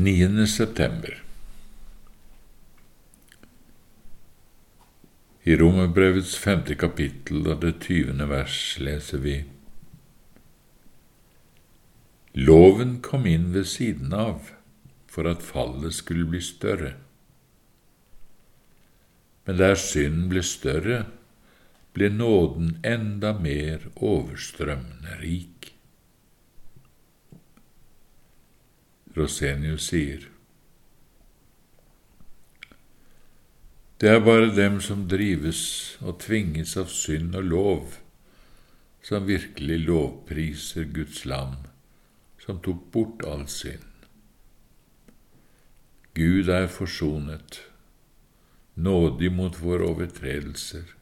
9. september I Romerbrevets femte kapittel og det tyvende vers leser vi Loven kom inn ved siden av for at fallet skulle bli større. Men der synden ble større, ble nåden enda mer overstrømmende rik. Rosenius sier Det er bare dem som drives og tvinges av synd og lov, som virkelig lovpriser Guds lam, som tok bort all synd. Gud er forsonet, nådig mot våre overtredelser.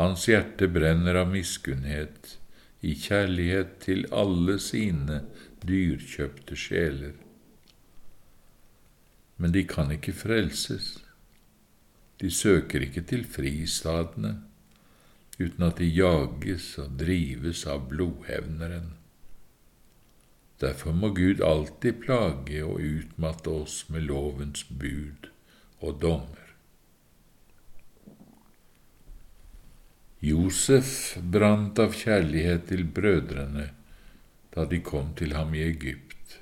Hans hjerte brenner av miskunnhet, i kjærlighet til alle sine dyrkjøpte sjeler. Men de kan ikke frelses. De søker ikke til fristadene uten at de jages og drives av blodhevneren. Derfor må Gud alltid plage og utmatte oss med lovens bud og dommer. Josef brant av kjærlighet til brødrene da de kom til ham i Egypt,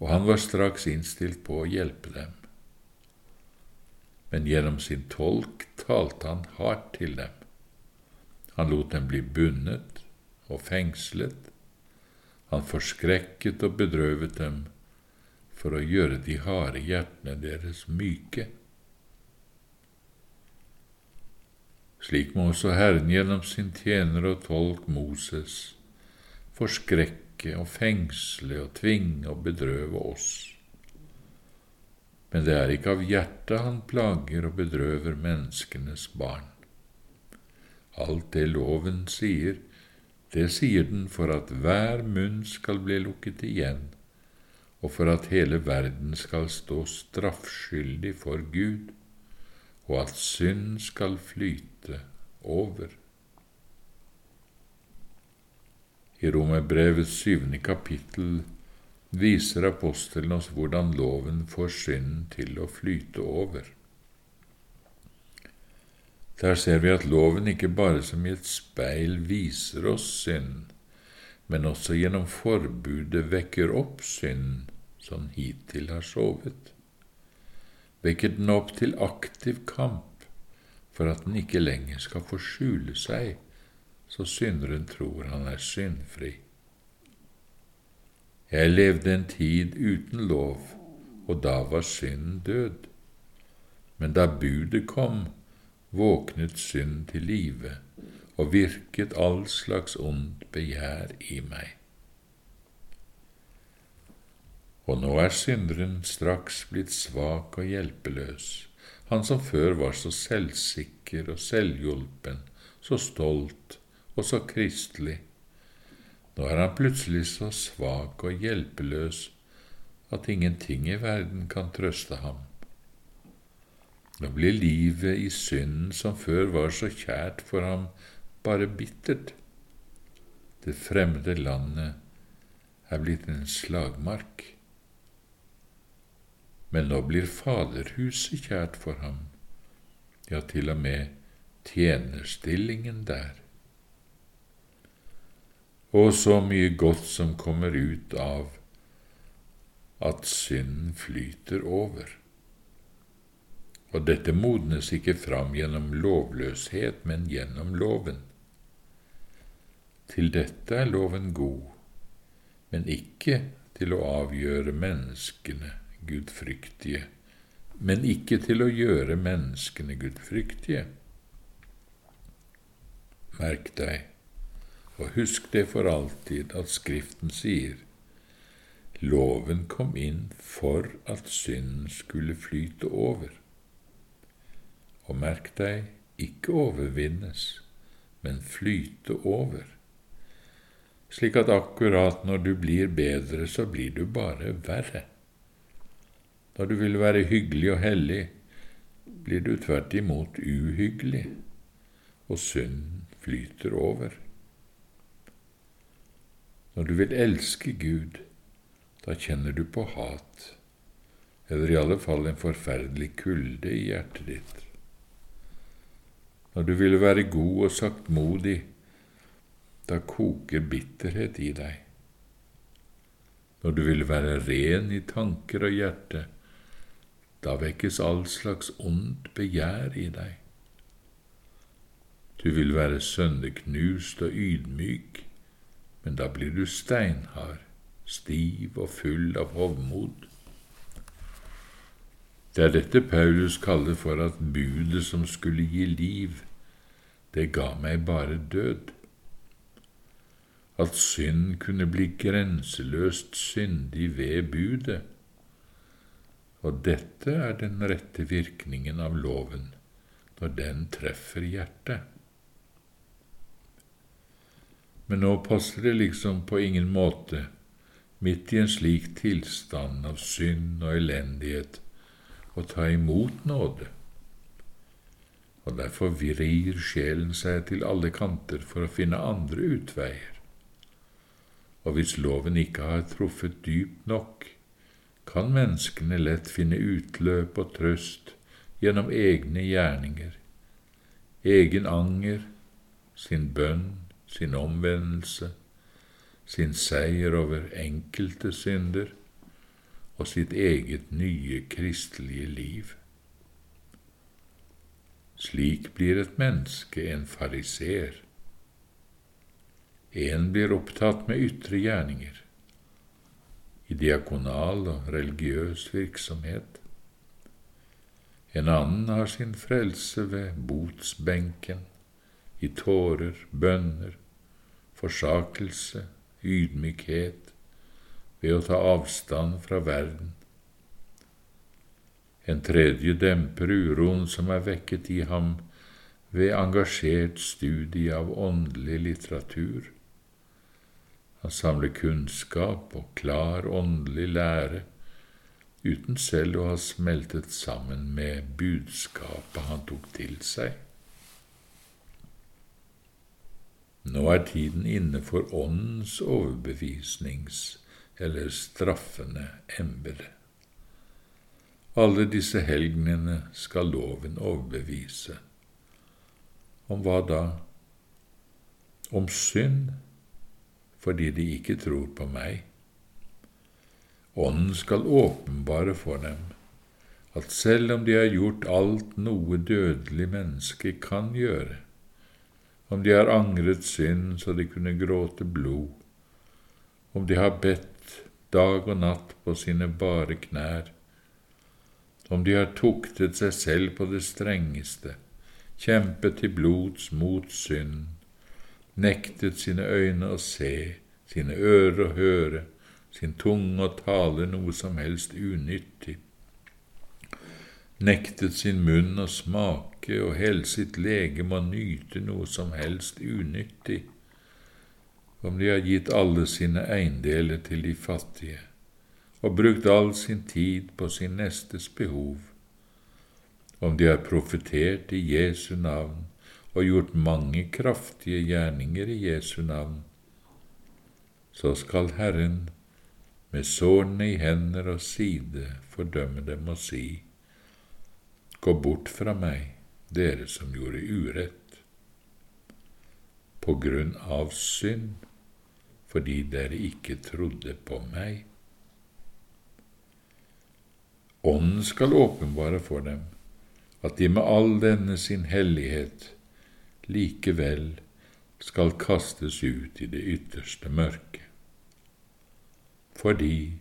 og han var straks innstilt på å hjelpe dem men gjennom sin tolk talte han hardt til dem. Han lot dem bli bundet og fengslet. Han forskrekket og bedrøvet dem for å gjøre de harde hjertene deres myke. Slik må også Herren gjennom sin tjener og tolk Moses forskrekke og fengsle og tvinge og bedrøve oss men det er ikke av hjertet han plager og bedrøver menneskenes barn. Alt det loven sier, det sier den for at hver munn skal bli lukket igjen, og for at hele verden skal stå straffskyldig for Gud, og at synd skal flyte over. I Romerbrevets syvende kapittel viser apostelen oss hvordan loven får synden til å flyte over. Der ser vi at loven ikke bare som i et speil viser oss synd, men også gjennom forbudet vekker opp synd som hittil har sovet. Vekker den opp til aktiv kamp for at den ikke lenger skal få skjule seg, så synderen tror han er syndfri. Jeg levde en tid uten lov, og da var synden død. Men da budet kom, våknet synd til live og virket all slags ondt begjær i meg. Og nå er synderen straks blitt svak og hjelpeløs, han som før var så selvsikker og selvhjulpen, så stolt og så kristelig nå er han plutselig så svak og hjelpeløs at ingenting i verden kan trøste ham. Nå blir livet i synden som før var så kjært for ham, bare bittert. Det fremmede landet er blitt en slagmark. Men nå blir Faderhuset kjært for ham, ja, til og med tjenerstillingen der og så mye godt som kommer ut av at synden flyter over. Og dette modnes ikke fram gjennom lovløshet, men gjennom loven. Til dette er loven god, men ikke til å avgjøre menneskene gudfryktige, men ikke til å gjøre menneskene gudfryktige. Merk deg, og husk det for alltid at Skriften sier Loven kom inn for at synden skulle flyte over. Og merk deg, ikke overvinnes, men flyte over. Slik at akkurat når du blir bedre, så blir du bare verre. Når du vil være hyggelig og hellig, blir du tvert imot uhyggelig, og synden flyter over. Når du vil elske Gud, da kjenner du på hat, eller i alle fall en forferdelig kulde i hjertet ditt. Når du vil være god og saktmodig, da koker bitterhet i deg. Når du vil være ren i tanker og hjerte, da vekkes all slags ondt begjær i deg. Du vil være sønderknust og ydmyk, men da blir du steinhard, stiv og full av hovmod. Det er dette Paulus kaller for at budet som skulle gi liv, det ga meg bare død. At synd kunne bli grenseløst syndig ved budet. Og dette er den rette virkningen av loven når den treffer hjertet. Men nå passer det liksom på ingen måte, midt i en slik tilstand av synd og elendighet, å ta imot nåde. Og derfor vrir sjelen seg til alle kanter for å finne andre utveier. Og hvis loven ikke har truffet dypt nok, kan menneskene lett finne utløp og trøst gjennom egne gjerninger, egen anger, sin bønn, sin omvendelse, sin seier over enkelte synder og sitt eget nye kristelige liv. Slik blir et menneske en fariser. En blir opptatt med ytre gjerninger, i diakonal og religiøs virksomhet. En annen har sin frelse ved botsbenken, i tårer, bønner, forsakelse, ydmykhet, ved å ta avstand fra verden. En tredje demper uroen som er vekket i ham ved engasjert studie av åndelig litteratur. Han samler kunnskap og klar åndelig lære uten selv å ha smeltet sammen med budskapet han tok til seg. Nå er tiden inne for Åndens overbevisnings- eller straffende embete. Alle disse helgenene skal loven overbevise. Om hva da? Om synd, fordi de ikke tror på meg. Ånden skal åpenbare for dem at selv om de har gjort alt noe dødelig menneske kan gjøre, om de har angret synd så de kunne gråte blod, om de har bedt dag og natt på sine bare knær, om de har tuktet seg selv på det strengeste, kjempet til blods mot synd, nektet sine øyne å se, sine ører å høre, sin tunge å tale noe som helst unyttig, nektet sin munn å smake og hele sitt legeme å nyte noe som helst unyttig, om de har gitt alle sine eiendeler til de fattige og brukt all sin tid på sin nestes behov, om de har profetert i Jesu navn og gjort mange kraftige gjerninger i Jesu navn, så skal Herren med sårene i hender og side fordømme dem og si:" Gå bort fra meg, dere som gjorde urett, på grunn av synd, fordi dere ikke trodde på meg. Ånden skal åpenbare for dem at de med all denne sin hellighet likevel skal kastes ut i det ytterste mørket, fordi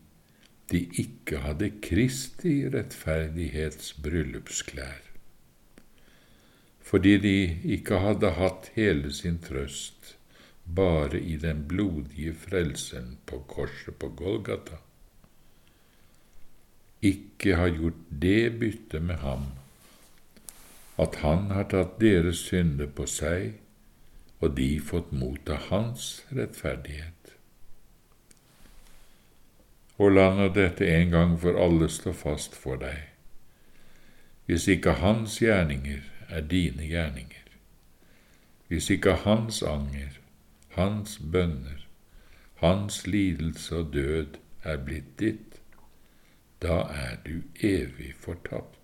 de ikke hadde Kristi rettferdighets bryllupsklær, fordi de ikke hadde hatt hele sin trøst bare i den blodige frelsen på korset på Golgata, ikke har gjort det byttet med ham at han har tatt deres synder på seg, og de fått motta hans rettferdighet. Og la nå dette en gang for alle stå fast for deg. Hvis ikke hans gjerninger er dine gjerninger, hvis ikke hans anger, hans bønner, hans lidelse og død er blitt ditt, da er du evig fortapt.